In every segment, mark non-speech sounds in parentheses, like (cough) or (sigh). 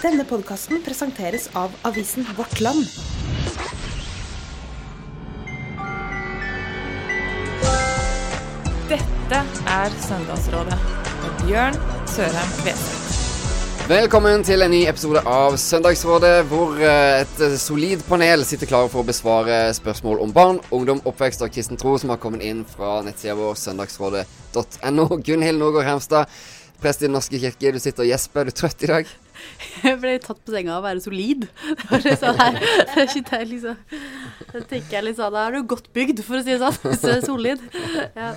Denne podkasten presenteres av avisen Vårt Land. Dette er Søndagsrådet med Bjørn Sørheim Kveseth. Velkommen til en ny episode av Søndagsrådet, hvor eh, et eh, solid panel sitter klare for å besvare spørsmål om barn, ungdom, oppvekst og kristen tro som har kommet inn fra nettsida vår søndagsrådet.no. Gunhild Norgård Hermstad, prest i Den norske kirke, du sitter og gjesper. Er du trøtt i dag? Jeg ble tatt på senga av å være solid. Sånn her. Er det, liksom. Da tenker jeg litt sånn, Da er du godt bygd, for å si det sånn. Hvis du er solid. Ja.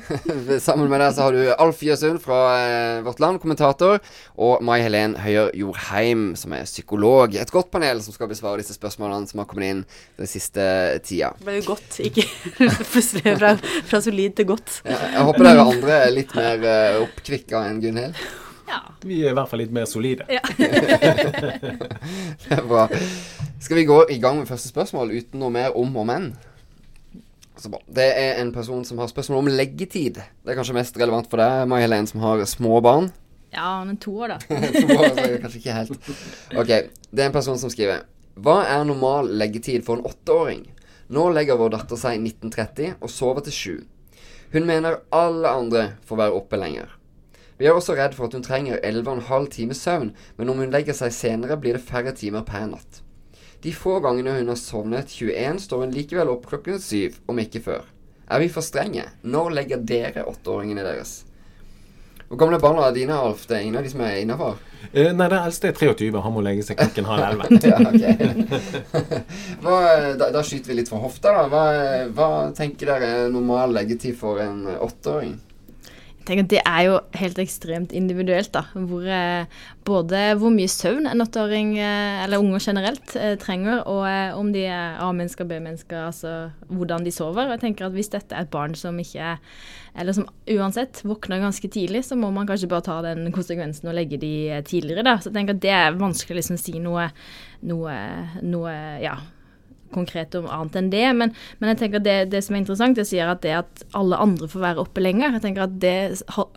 (laughs) Sammen med deg så har du Alf Jøsund fra eh, Vårt Land, kommentator, og Mai Helen Høyer Jorheim, som er psykolog. Et godt panel som skal besvare disse spørsmålene som har kommet inn den siste tida. Det ble jo godt, ikke (laughs) plutselig fra, fra solid til godt. Jeg, jeg håper dere andre er litt mer uh, oppkvikka enn Gunhild. Ja. Vi er i hvert fall litt mer solide. ja. (laughs) Det er bra. Skal vi gå i gang med første spørsmål uten noe mer om og men? Det er en person som har spørsmål om leggetid. Det er kanskje mest relevant for deg, Mai Helen, som har små barn. Ja, men to år, da. (laughs) Så er det kanskje ikke helt. Ok, det er en person som skriver Hva er normal leggetid for en åtteåring? Nå legger vår datter seg 1930 og sover til sju. Hun mener alle andre får være oppe lenger. Vi er også redd for at hun trenger 11,5 times søvn, men om hun legger seg senere, blir det færre timer per natt. De få gangene hun har sovnet 21, står hun likevel opp klokken syv, om ikke før. Er vi for strenge? Når legger dere åtteåringene deres? Hvor gamle barna er dine, Alf? Det er ingen av de som er innafor? Uh, nei, den eldste er 23. Han må legge seg klokken halv elleve. (laughs) (laughs) da, da skyter vi litt fra hofta, da. Hva, hva tenker dere er normal leggetid for en åtteåring? Tenker at Det er jo helt ekstremt individuelt, da. Hvor, eh, både hvor mye søvn en åtteåring, eh, eller unger generelt, eh, trenger, og om de er A-mennesker, B-mennesker, altså hvordan de sover. Og jeg tenker at Hvis dette er et barn som ikke eller som uansett våkner ganske tidlig, så må man kanskje bare ta den konsekvensen og legge de tidligere. da. Så jeg tenker at det er vanskelig å liksom si noe, noe, noe ja, konkret om annet enn det. Men, men jeg tenker det, det, som er interessant, det sier at det at alle andre får være oppe lenger. Jeg tenker at det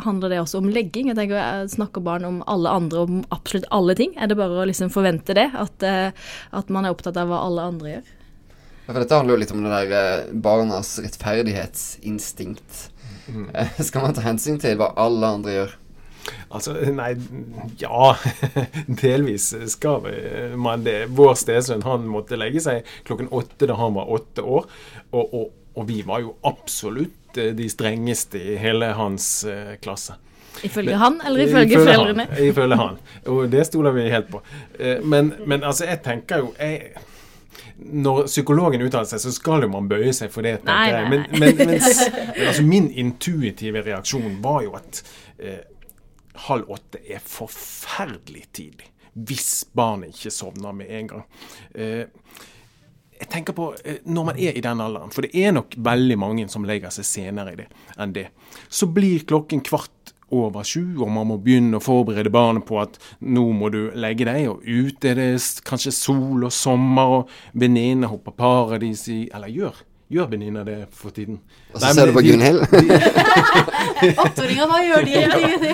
handler det også om legging. Jeg tenker jeg Snakker barn om alle andre om absolutt alle ting? Er det bare å liksom forvente det? At, eh, at man er opptatt av hva alle andre gjør? Ja, for Dette handler jo litt om det der eh, barnas rettferdighetsinstinkt. Mm. (laughs) Skal man ta hensyn til hva alle andre gjør? Altså, nei Ja, (laughs) delvis skal man det. Vår stesønn han måtte legge seg klokken åtte da han var åtte år. Og, og, og vi var jo absolutt eh, de strengeste i hele hans uh, klasse. Ifølge men, han, eller ifølge, ifølge foreldrene? Han, ifølge han. Og det stoler vi helt på. Men, men, altså, jeg tenker jo jeg, når psykologen uttaler seg, så skal jo man bøye seg for det. Nei, nei, nei. Men, men, mens, (laughs) altså, min intuitive reaksjon var jo at eh, halv åtte er forferdelig tidlig. Hvis barnet ikke sovner med en gang. Eh, jeg tenker på eh, Når man er i den alderen, for det er nok veldig mange som legger seg senere i det, enn det, så blir klokken kvart over sju, og man må begynne å forberede barnet på at nå må du legge deg, og ute er det kanskje sol og sommer, og venninnene hopper paradis i Eller gjør Gjør Benina det for tiden? Og så ser du på Gunhild? (laughs) Åtteåringer, hva gjør de?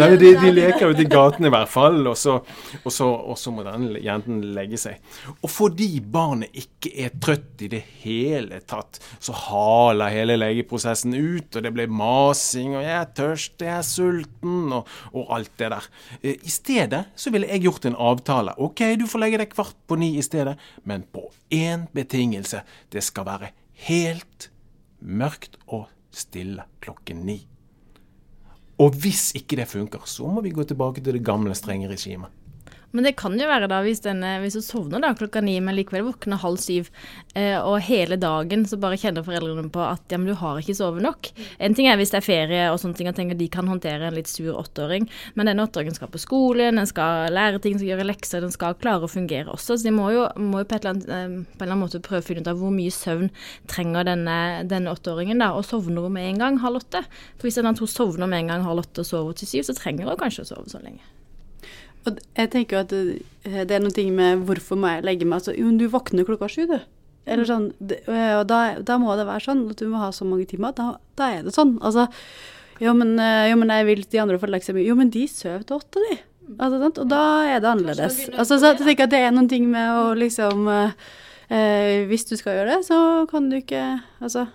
Nei, de, de leker ute i gaten i hvert fall, og så, og, så, og så, må den jenten legge seg. Og fordi barnet ikke er trøtt i det hele tatt, så haler hele legeprosessen ut, og det blir masing, og 'jeg er tørst, jeg er sulten', og, og alt det der. Eh, I stedet så ville jeg gjort en avtale. OK, du får legge deg kvart på ni i stedet, men på én betingelse. Det skal være helt mørkt og stille klokken ni. Og hvis ikke det funker, så må vi gå tilbake til det gamle, strenge regimet. Men det kan jo være da, hvis, denne, hvis du sovner da klokka ni, men likevel våkner halv syv, eh, og hele dagen så bare kjenner foreldrene på at ja, men du har ikke sovet nok. En ting er hvis det er ferie og sånne ting, og tenker de kan håndtere en litt sur åtteåring, men denne åtteåringen skal på skolen, den skal lære ting, skal gjøre lekser, den skal klare å fungere også. Så de må jo, må jo på, et annet, eh, på, en eller annen måte prøve å finne ut av hvor mye søvn trenger denne, denne åtteåringen, da, og sovner hun med en gang halv åtte? For hvis to sovner med en gang halv åtte og sover til syv, så trenger hun kanskje å sove så lenge. Og jeg tenker jo at det, det er noe med hvorfor må jeg legge meg altså, Jo, du våkner klokka sju, du. Eller sånn, og da, da, må det være sånn at du må ha så mange timer. Da, da er det sånn. Altså, jo men, jo, men jeg vil de andre få legge seg mye. Jo, men de sover til åtte, de. Altså, sant? Og da er det annerledes. Altså, så jeg tenker at det er noen ting med å liksom eh, eh, Hvis du skal gjøre det, så kan du ikke Altså,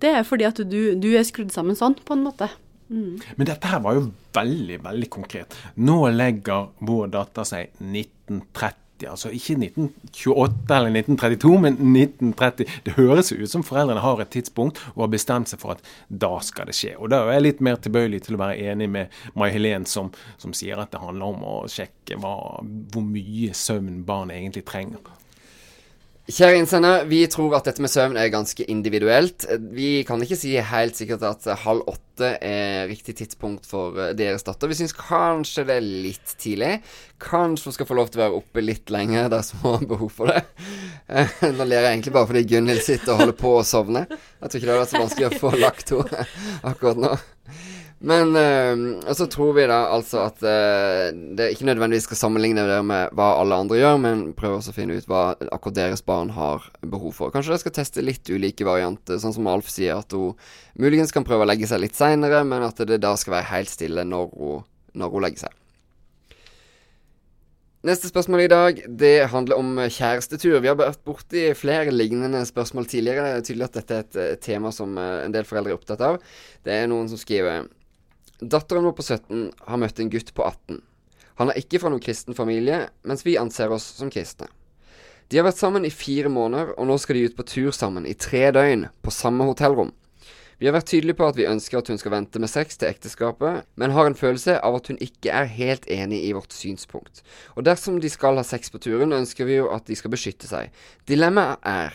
det er fordi at du, du er skrudd sammen sånn, på en måte. Mm. Men dette her var jo veldig, veldig konkret. Nå legger vår datter seg 1930. Altså ikke 1928 eller 1932, men 1930. Det høres ut som foreldrene har et tidspunkt og har bestemt seg for at da skal det skje. Og da er jeg litt mer tilbøyelig til å være enig med May-Helen, som, som sier at det handler om å sjekke hva, hvor mye søvn barn egentlig trenger. Kjære innsender, vi tror at dette med søvn er ganske individuelt. Vi kan ikke si helt sikkert at halv åtte er riktig tidspunkt for eh, deres datter. Vi syns kanskje det er litt tidlig. Kanskje hun skal få lov til å være oppe litt lenger (laughs) dersom hun har behov for det. Eh, nå ler jeg egentlig bare fordi Gunhild sitter og holder på å sovne. Jeg tror ikke det hadde vært så vanskelig å få lagt henne akkurat nå. Men øh, så tror vi da altså at øh, det ikke nødvendigvis skal sammenligne det med hva alle andre gjør, men prøve også å finne ut hva akkurat deres barn har behov for. Kanskje dere skal teste litt ulike varianter, sånn som Alf sier, at hun muligens kan prøve å legge seg litt seinere, men at det da skal være helt stille når hun, når hun legger seg. Neste spørsmål i dag det handler om kjærestetur. Vi har vært borti flere lignende spørsmål tidligere. Det er tydelig at dette er et eh, tema som en del foreldre er opptatt av. Det er noen som skriver Datteren vår på 17 har møtt en gutt på 18. Han er ikke fra noen kristen familie, mens vi anser oss som kristne. De har vært sammen i fire måneder, og nå skal de ut på tur sammen i tre døgn, på samme hotellrom. Vi har vært tydelige på at vi ønsker at hun skal vente med sex til ekteskapet, men har en følelse av at hun ikke er helt enig i vårt synspunkt. Og dersom de skal ha sex på turen, ønsker vi jo at de skal beskytte seg. Dilemmaet er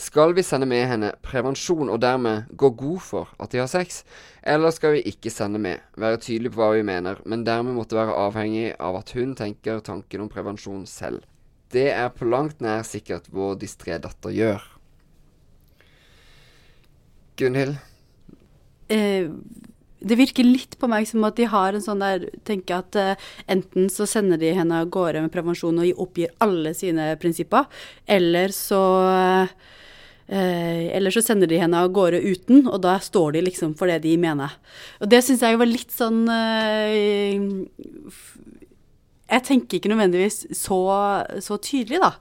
skal vi sende med henne prevensjon og dermed gå god for at de har sex, eller skal vi ikke sende med, være tydelige på hva vi mener, men dermed måtte være avhengig av at hun tenker tanken om prevensjon selv? Det er på langt nær sikkert vår distré datter gjør. Gunhild? Eh, det virker litt på meg som at de har en sånn der Tenker at eh, enten så sender de henne av gårde med prevensjon og oppgir alle sine prinsipper, eller så eh, Eh, eller så sender de henne av gårde uten, og da står de liksom for det de mener. Og det syns jeg var litt sånn eh, Jeg tenker ikke nødvendigvis så, så tydelig, da.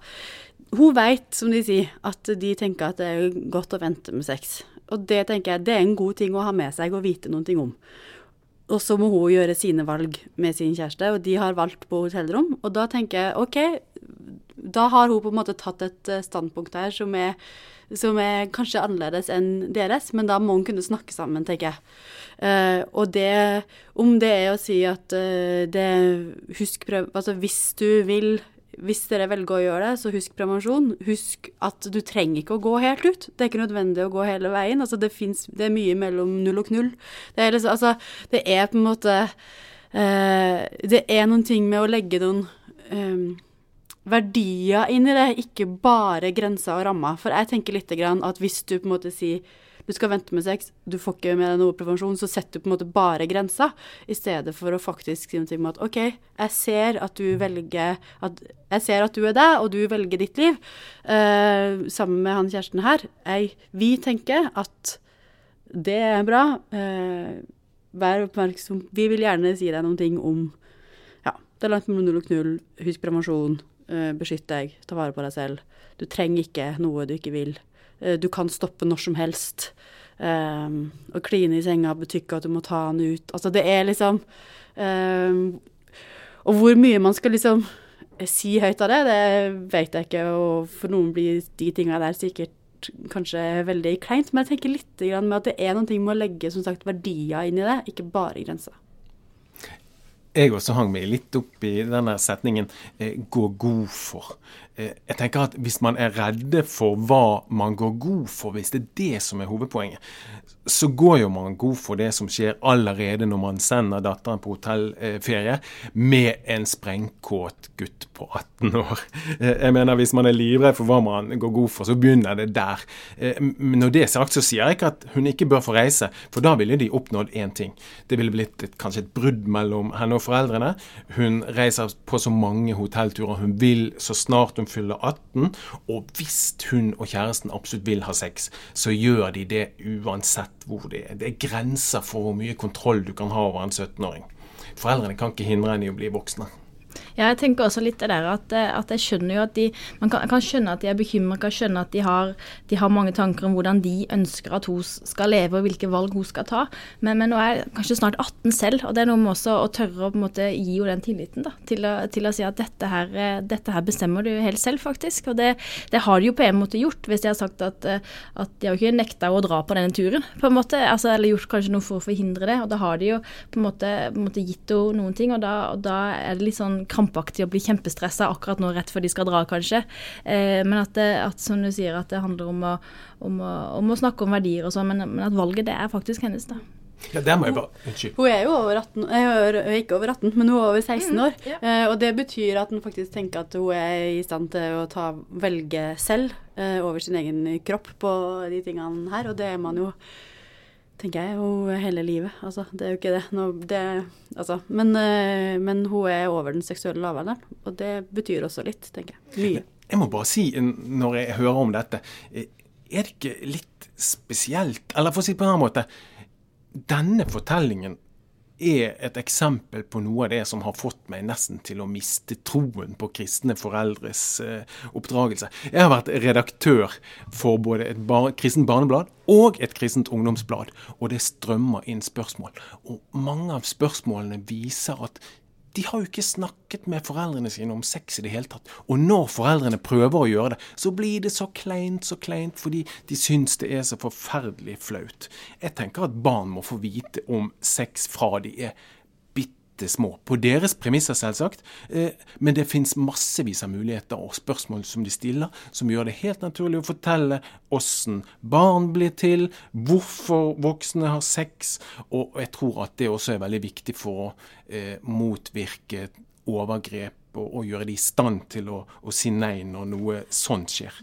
Hun veit, som de sier, at de tenker at det er godt å vente med sex. Og det tenker jeg det er en god ting å ha med seg og vite noe om. Og så må hun gjøre sine valg med sin kjæreste, og de har valgt på hotellrom. Og da tenker jeg OK, da har hun på en måte tatt et eh, standpunkt her som er som er kanskje annerledes enn deres, men da må hun kunne snakke sammen, tenker jeg. Uh, og det, om det er å si at uh, det Husk prøv... Altså hvis du vil hvis dere velger å gjøre det, så husk prevensjon. Husk at du trenger ikke å gå helt ut. Det er ikke nødvendig å gå hele veien. Altså det, finnes, det er mye mellom null og knull. Det er, liksom, altså, det er på en måte uh, Det er noen ting med å legge noen um, verdier inn i det, ikke bare grenser og rammer. For jeg tenker litt at hvis du på en måte sier du skal vente med sex, du får ikke med deg noe prevensjon, så setter du på en måte bare grensa, i stedet for å faktisk si noe om at OK, jeg ser at du velger at, Jeg ser at du er deg, og du velger ditt liv, uh, sammen med han kjæresten her. Jeg, vi tenker at det er bra. Uh, vær oppmerksom. Vi vil gjerne si deg noen ting om ja, det er langt mellom null og knull, husk prevensjon, Eh, beskytt deg, ta vare på deg selv. Du trenger ikke noe du ikke vil. Eh, du kan stoppe når som helst. Um, å kline i senga betyr at du må ta den ut. Altså, det er liksom um, Og hvor mye man skal liksom si høyt av det, det vet jeg ikke. Og for noen blir de tinga der sikkert kanskje veldig kleint. Men jeg tenker litt med at det er ting med å legge som sagt, verdier inn i det, ikke bare grenser jeg også hang meg litt opp i denne setningen eh, 'gå god for'. Eh, jeg tenker at Hvis man er redde for hva man går god for, hvis det er det som er hovedpoenget, så går jo man god for det som skjer allerede når man sender datteren på hotellferie med en sprengkåt gutt på 18 år. (laughs) Eh, jeg mener Hvis man er livredd for hva man går god for, så begynner det der. Eh, når det er sagt, så sier jeg ikke at hun ikke bør få reise, for da ville de oppnådd én ting. Det ville blitt et, kanskje et brudd mellom henne og foreldrene. Hun reiser på så mange hotellturer hun vil så snart hun fyller 18. Og hvis hun og kjæresten absolutt vil ha sex, så gjør de det uansett hvor det er. Det er grenser for hvor mye kontroll du kan ha over en 17-åring. foreldrene kan ikke hindre henne i å bli voksne. Ja, jeg tenker også litt det der at, eh, at jeg skjønner jo at de Man kan, kan skjønne at de er bekymret, kan skjønne at de har, de har, mange tanker om hvordan de ønsker at hun skal leve og hvilke valg hun skal ta. Men, men nå er jeg kanskje snart 18 selv, og det er noe med også å tørre å på en måte gi henne den tilliten da, til å, til å si at dette her, eh, dette her, bestemmer du helt selv, faktisk. Og det, det, har de jo på en måte gjort, hvis de har sagt at, eh, at de har jo ikke nekta å dra på denne turen, på en måte. Altså, eller gjort kanskje noe for å forhindre det. Og da har de jo på en måte, på en måte gitt henne noen ting, og da, og da er det litt sånn krampaktig å bli kjempestressa akkurat nå rett før de skal dra, kanskje. Eh, men at, det, at, som du sier, at det handler om å, om å, om å snakke om verdier og sånn, men, men, at valget det er faktisk hennes, da. Ja, det må jeg bare Unnskyld. Hun er jo over 18, er ikke over 18, men hun er over 16 mm, år. Mm, eh, og det betyr at hun faktisk tenker at hun er i stand til å ta, velge selv eh, over sin egen kropp på de tingene her, og det er man jo tenker jeg jo hele livet. Altså, det er jo ikke det. Nå, det altså, men, eh, men, hun er over den seksuelle lavalderen, og det betyr også litt, tenker jeg. Mye. Jeg må bare si, når jeg hører om dette, eh, er det ikke litt spesielt Eller for å si det på en annen måte. Denne fortellingen er et eksempel på noe av det som har fått meg nesten til å miste troen på kristne foreldres eh, oppdragelse. Jeg har vært redaktør for både et bar kristent barneblad og et kristent ungdomsblad, og det strømmer inn spørsmål. Og mange av spørsmålene viser at de har jo ikke snakket med foreldrene sine om sex i det hele tatt. Og når foreldrene prøver å gjøre det, så blir det så kleint, så kleint, fordi de syns det er så forferdelig flaut. Jeg tenker at barn må få vite om sex fra de er bitte små. På deres premisser, selvsagt. Eh, men det fins massevis av muligheter og spørsmål som de stiller, som gjør det helt naturlig å fortelle åssen barn blir til, hvorfor voksne har sex. Og jeg tror at det også er veldig viktig for å eh, motvirke overgrep og, gjøre de i stand til å, å si nei når noe sånt skjer.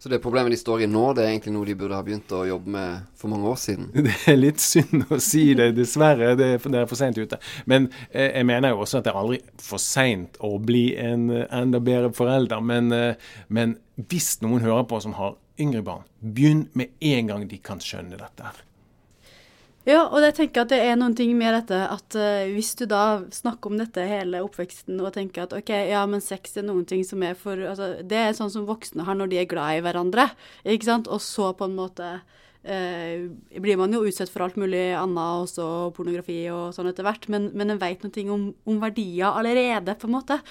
Så det problemet de står i nå, det er egentlig noe de burde ha begynt å jobbe med for mange år siden? (laughs) Det er litt synd å si det, dessverre. Det er, det er for seint ute. Men eh, jeg mener jo også at det er aldri for seint å bli en uh, enda bedre forelder. Men, eh, men hvis noen hører på som har yngre barn, begynn med en gang de kan skjønne dette. her. Ja, og jeg tenker at det er noen ting med dette at uh, hvis du da snakker om dette hele oppveksten og tenker at OK, ja, men sex er noen ting som er for altså, Det er sånn som voksne har når de er glad i hverandre, ikke sant, og så på en måte uh, blir man jo utsatt for alt mulig annet, også pornografi og sånn etter hvert, men, men en vet ting om, om verdier allerede, på en måte.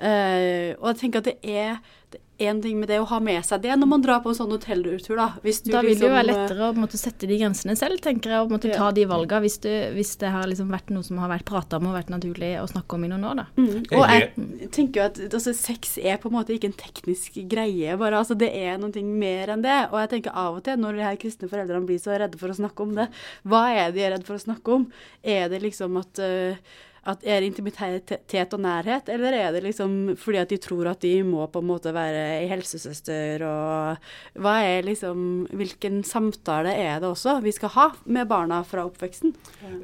Uh, og jeg tenker at det er, det en ting med det å ha med seg det når man drar på en sånn hotelltur, da. da vil liksom, det jo liksom, være lettere å måtte, sette de grensene selv, tenker jeg, og måte, ta de valgene hvis, hvis, det har liksom vært noe som har vært prata om og vært naturlig å snakke om i noen år, da. Mm. Og jeg tenker jo at altså, sex er på en måte ikke en teknisk greie, bare. Altså, det er noe mer enn det. Og jeg tenker av og til, når de her kristne foreldrene blir så redde for å snakke om det, hva er de redd for å snakke om? Er det liksom at uh, at Er det intimitet og nærhet, eller er det liksom fordi at de tror at de må på en måte være ei helsesøster, og hva er liksom Hvilken samtale er det også vi skal ha med barna fra oppveksten?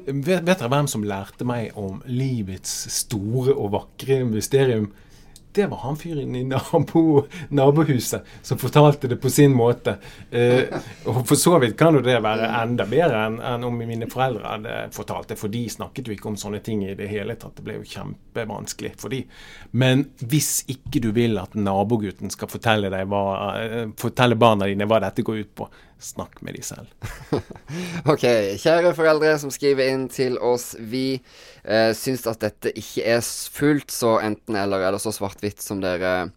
Vet, vet dere hvem som lærte meg om livets store og vakre mysterium? Det var han fyren i nabo, nabohuset som fortalte det på sin måte. Eh, og For så vidt kan jo det være enda bedre enn, en om mine foreldre hadde fortalt det, for de snakket jo ikke om sånne ting i det hele tatt. Det ble jo kjempevanskelig for de. Men hvis ikke du vil at nabogutten skal fortelle, deg hva, eh, fortelle barna dine hva dette går ut på, snakk med de selv. (laughs) ok, kjære foreldre som skriver inn til oss. Vi eh, syns at dette ikke er fullt så enten-eller, eller så svart-hvitt som dere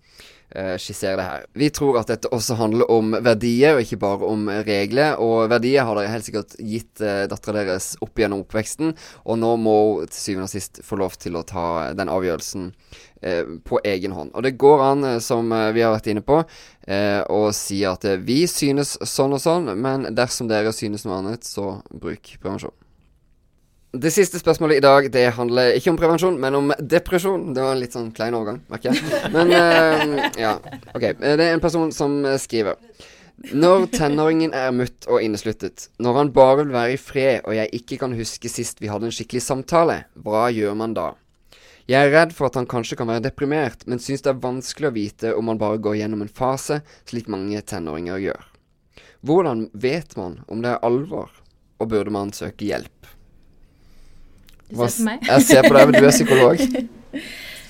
skisserer det her. Vi tror at dette også handler om verdier, og ikke bare om regler. Og verdier har dere helt sikkert gitt eh, dattera deres opp gjennom oppveksten, og nå må hun til syvende og sist få lov til å ta den avgjørelsen eh, på egen hånd. Og det går an, eh, som eh, vi har vært inne på, eh, å si at vi synes sånn og sånn, men dersom dere synes noe annet, så bruk prevensjon. Det siste spørsmålet i dag det handler ikke om prevensjon, men om depresjon. Det var en litt sånn klein overgang, merker jeg. Men uh, ja. Ok. Det er en person som skriver. Når tenåringen er mutt og innesluttet, når han bare vil være i fred og jeg ikke kan huske sist vi hadde en skikkelig samtale, hva gjør man da? Jeg er redd for at han kanskje kan være deprimert, men syns det er vanskelig å vite om han bare går gjennom en fase, slik mange tenåringer gjør. Hvordan vet man om det er alvor, og burde man søke hjelp? Du ser på meg. Jeg ser på deg, men du er psykolog.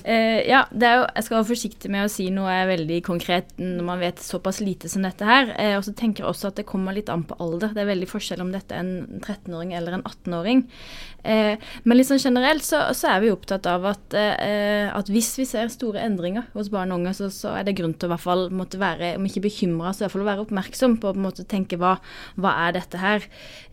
Eh, ja, jo, jeg skal være forsiktig med å si noe er veldig konkret når man vet såpass lite som dette her. Uh, og så tenker jeg også at det kommer litt an på alder. Det er veldig forskjell om dette er en 13-åring eller en 18-åring. Uh, men litt sånn generelt så, så er vi opptatt av at, eh, at hvis vi ser store endringer hos barn og unge, så, så er det grunn til å hvert fall måtte være, om ikke bekymra, så i hvert fall være oppmerksom på å tenke hva, hva er dette her.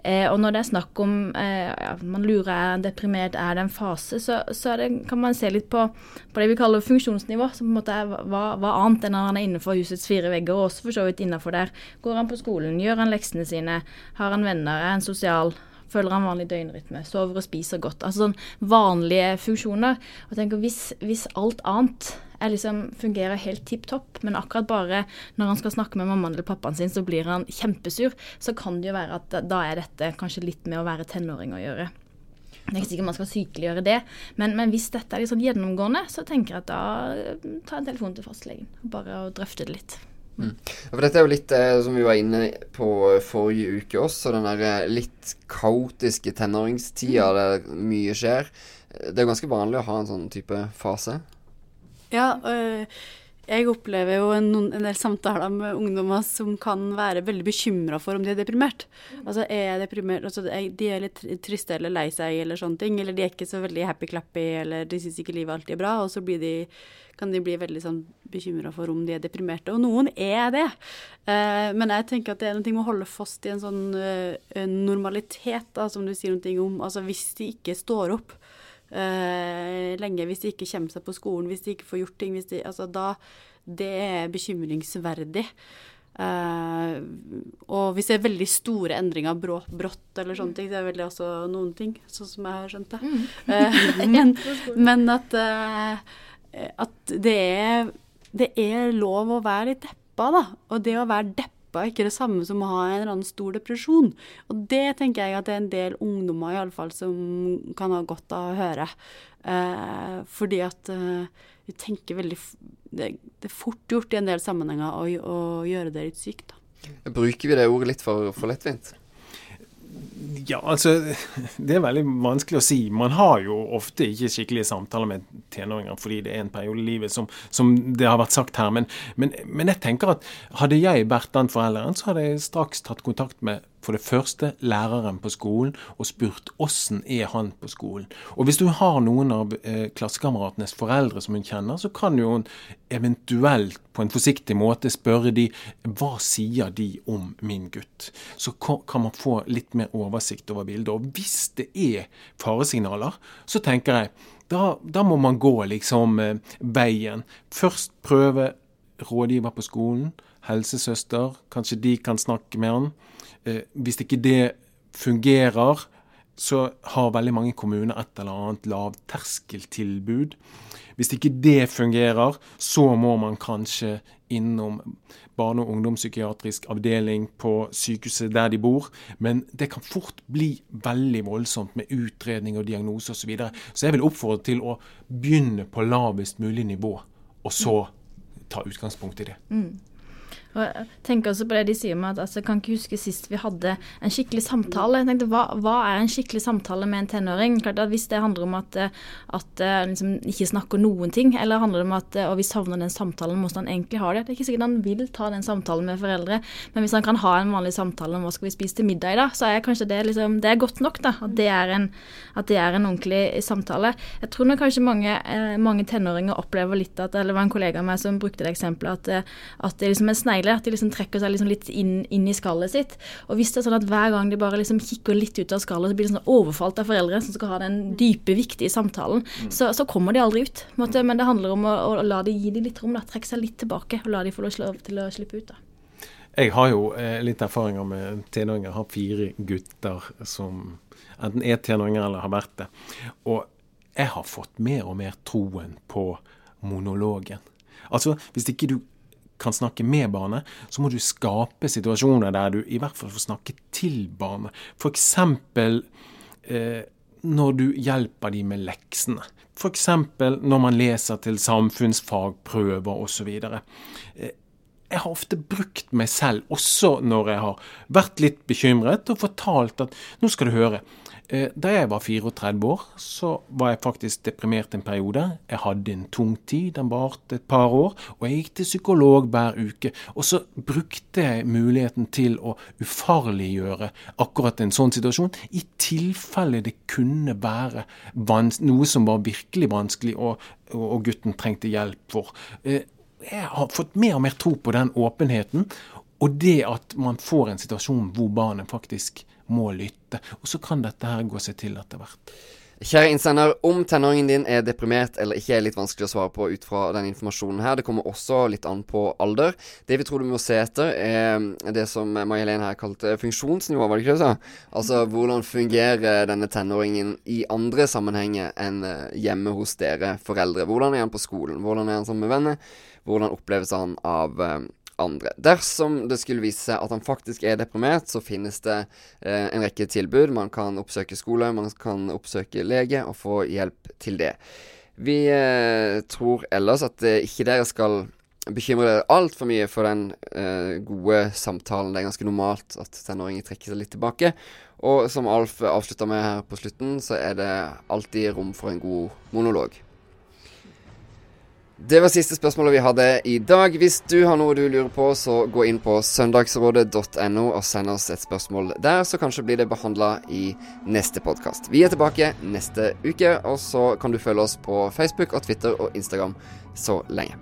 Eh, og når det er snakk om eh, ja, man lurer er han deprimert, er det en fase, så, så det, kan man se litt på på det vi kaller funksjonsnivå, som på en måte er hva, hva annet enn når han er innenfor husets fire vegger, og også for så vidt innenfor der. Går han på skolen, gjør han leksene sine, har han venner, er han sosial, følger han vanlig døgnrytme, sover og spiser godt. Altså sånn vanlige funksjoner. Og tenker hvis, hvis alt annet liksom, fungerer helt tipp topp, men akkurat bare når han skal snakke med mammaen eller pappaen sin, så blir han kjempesur, så kan det jo være at da er dette kanskje litt med å være tenåring å gjøre. Det er ikke sikkert man skal sykeliggjøre det, men, men hvis dette er litt sånn gjennomgående, så tenker jeg at da ta en telefon til fastlegen. Bare og drøfte det litt. Mm. Ja, for dette er jo litt eh, som vi var inne på forrige uke også, den der eh, litt kaotiske tenåringstida Mm. der mye skjer. Det er ganske vanlig å ha en sånn type fase. Ja, øh, jeg opplever jo en, en del samtaler med ungdommer som kan være veldig bekymra for om de er deprimert. Altså er jeg deprimert, altså De er litt triste eller lei seg eller sånne ting, eller de er ikke så veldig happy-clappy, eller de syns ikke livet alltid er bra, og så blir de, kan de bli veldig sånn bekymra for om de er deprimerte. Og noen er det. Eh, men jeg tenker at det er noe med å holde fast i en sånn uh, normalitet, da, som du sier noe om. Altså hvis de ikke står opp eh, lenge hvis de ikke kommer seg på skolen, hvis de ikke får gjort ting. Hvis de, altså da, det er bekymringsverdig. Eh, og hvis det er veldig store endringer brå, brått eller sånne ting, det er veldig også noen ting, sånn som jeg har skjønt det. Eh, (laughs) men, men at, eh, at det er, det er lov å være litt deppa, da. Og det å være deppa er ikke det samme som å ha en eller annen stor depresjon. Og det tenker jeg at det er en del ungdommer i alle fall som kan ha godt av å høre. Eh, fordi at eh, vi tenker veldig det, det er fort gjort i en del sammenhenger å, å gjøre det litt sykt. Da. Bruker vi det ordet litt for, for lettvint? Ja, altså Det er veldig vanskelig å si. Man har jo ofte ikke skikkelige samtaler med tenåringer fordi det er en periode i livet som, som det har vært sagt her. Men, men, men jeg tenker at hadde jeg vært den forelderen, så hadde jeg straks tatt kontakt med for det første læreren på skolen og spurt åssen er han på skolen. Og hvis du har noen av eh, klassekameratenes foreldre som hun kjenner, så kan jo hun eventuelt på en forsiktig måte spørre de hva sier de om min gutt. Så kan man få litt mer oversikt over bildet. Og hvis det er faresignaler, så tenker jeg da, da må man gå liksom eh, veien. Først prøve rådgiver på skolen, helsesøster, kanskje de kan snakke med han. Eh, hvis ikke det fungerer, så har veldig mange kommuner et eller annet lavterskeltilbud. Hvis ikke det fungerer, så må man kanskje innom barne- og ungdomspsykiatrisk avdeling på sykehuset der de bor. Men det kan fort bli veldig voldsomt med utredning og diagnose osv. Så, videre. så jeg vil oppfordre til å begynne på lavest mulig nivå, og så ta utgangspunkt i det. Og jeg tenker også på det de sier om at altså, jeg kan ikke huske sist vi hadde en skikkelig samtale. Jeg tenkte, hva, hva er en skikkelig samtale med en tenåring? Klart at Hvis det handler om at, at eh, liksom ikke snakker noen ting, eller handler det om at eh, og vi savner den samtalen, hvordan han egentlig har det. Det er ikke sikkert han vil ta den samtalen med foreldre, men hvis han kan ha en vanlig samtale om hva skal vi spise til middag i dag, så er kanskje det liksom, det er godt nok. da, At det er en, det er en ordentlig samtale. Jeg tror nok kanskje mange, eh, mange tenåringer opplever litt at Eller det var en kollega av meg som brukte det eksempelet at, at det er liksom en snegle. At de liksom trekker seg liksom litt inn, inn i skallet sitt. Og hvis det er sånn at hver gang de bare liksom kikker litt ut av skallet, så blir de sånn overfalt av foreldre som skal ha den dype, viktige samtalen, så, så kommer de aldri ut. måte. Men det handler om å, å la de gi dem litt rom, da. trekke seg litt tilbake og la de få lov til å slippe ut. da. Jeg har jo eh, litt erfaringer med tenåringer. Jeg har fire gutter som enten er tenåringer eller har vært det. Og jeg har fått mer og mer troen på monologen. Altså, hvis ikke du kan snakke med barnet, så må du skape situasjoner der du i hvert fall får snakke til barnet. F.eks. Eh, når du hjelper dem med leksene. F.eks. når man leser til samfunnsfagprøver osv. Eh, jeg har ofte brukt meg selv, også når jeg har vært litt bekymret, og fortalt at nå skal du høre, da jeg var 34 år, så var jeg faktisk deprimert en periode. Jeg hadde en tung tid, den varte et par år, og jeg gikk til psykolog hver uke. Og så brukte jeg muligheten til å ufarliggjøre akkurat en sånn situasjon, i tilfelle det kunne være noe som var virkelig vanskelig, og, og gutten trengte hjelp for. Eh, jeg har fått mer og mer tro på den åpenheten, og det at man får en situasjon hvor barnet faktisk må lytte. Og så kan dette her gå seg til etter hvert. Kjære innsender, om tenåringen din er deprimert eller ikke, er litt vanskelig å svare på ut fra den informasjonen her. Det kommer også litt an på alder. Det vi tror du må se etter, er det som Maja Helene her kalte funksjonsnivå, var det ikke det du sa? Altså hvordan fungerer denne tenåringen i andre sammenhenger enn eh, hjemme hos dere foreldre? Hvordan er han på skolen? Hvordan er han sammen med venner? Hvordan oppleves han av eh, andre. Dersom det skulle vise seg at han faktisk er deprimert, så finnes det eh, en rekke tilbud. Man kan oppsøke skole, man kan oppsøke lege og få hjelp til det. Vi eh, tror ellers at eh, ikke dere skal bekymre dere altfor mye for den eh, gode samtalen. Det er ganske normalt at tenåringer trekker seg litt tilbake. Og som Alf avslutta med her på slutten, så er det alltid rom for en god monolog. Det var siste spørsmålet vi hadde i dag. Hvis du har noe du lurer på, så gå inn på søndagsrådet.no og send oss et spørsmål der, så kanskje blir det behandla i neste podkast. Vi er tilbake neste uke, og så kan du følge oss på Facebook og Twitter og Instagram så lenge.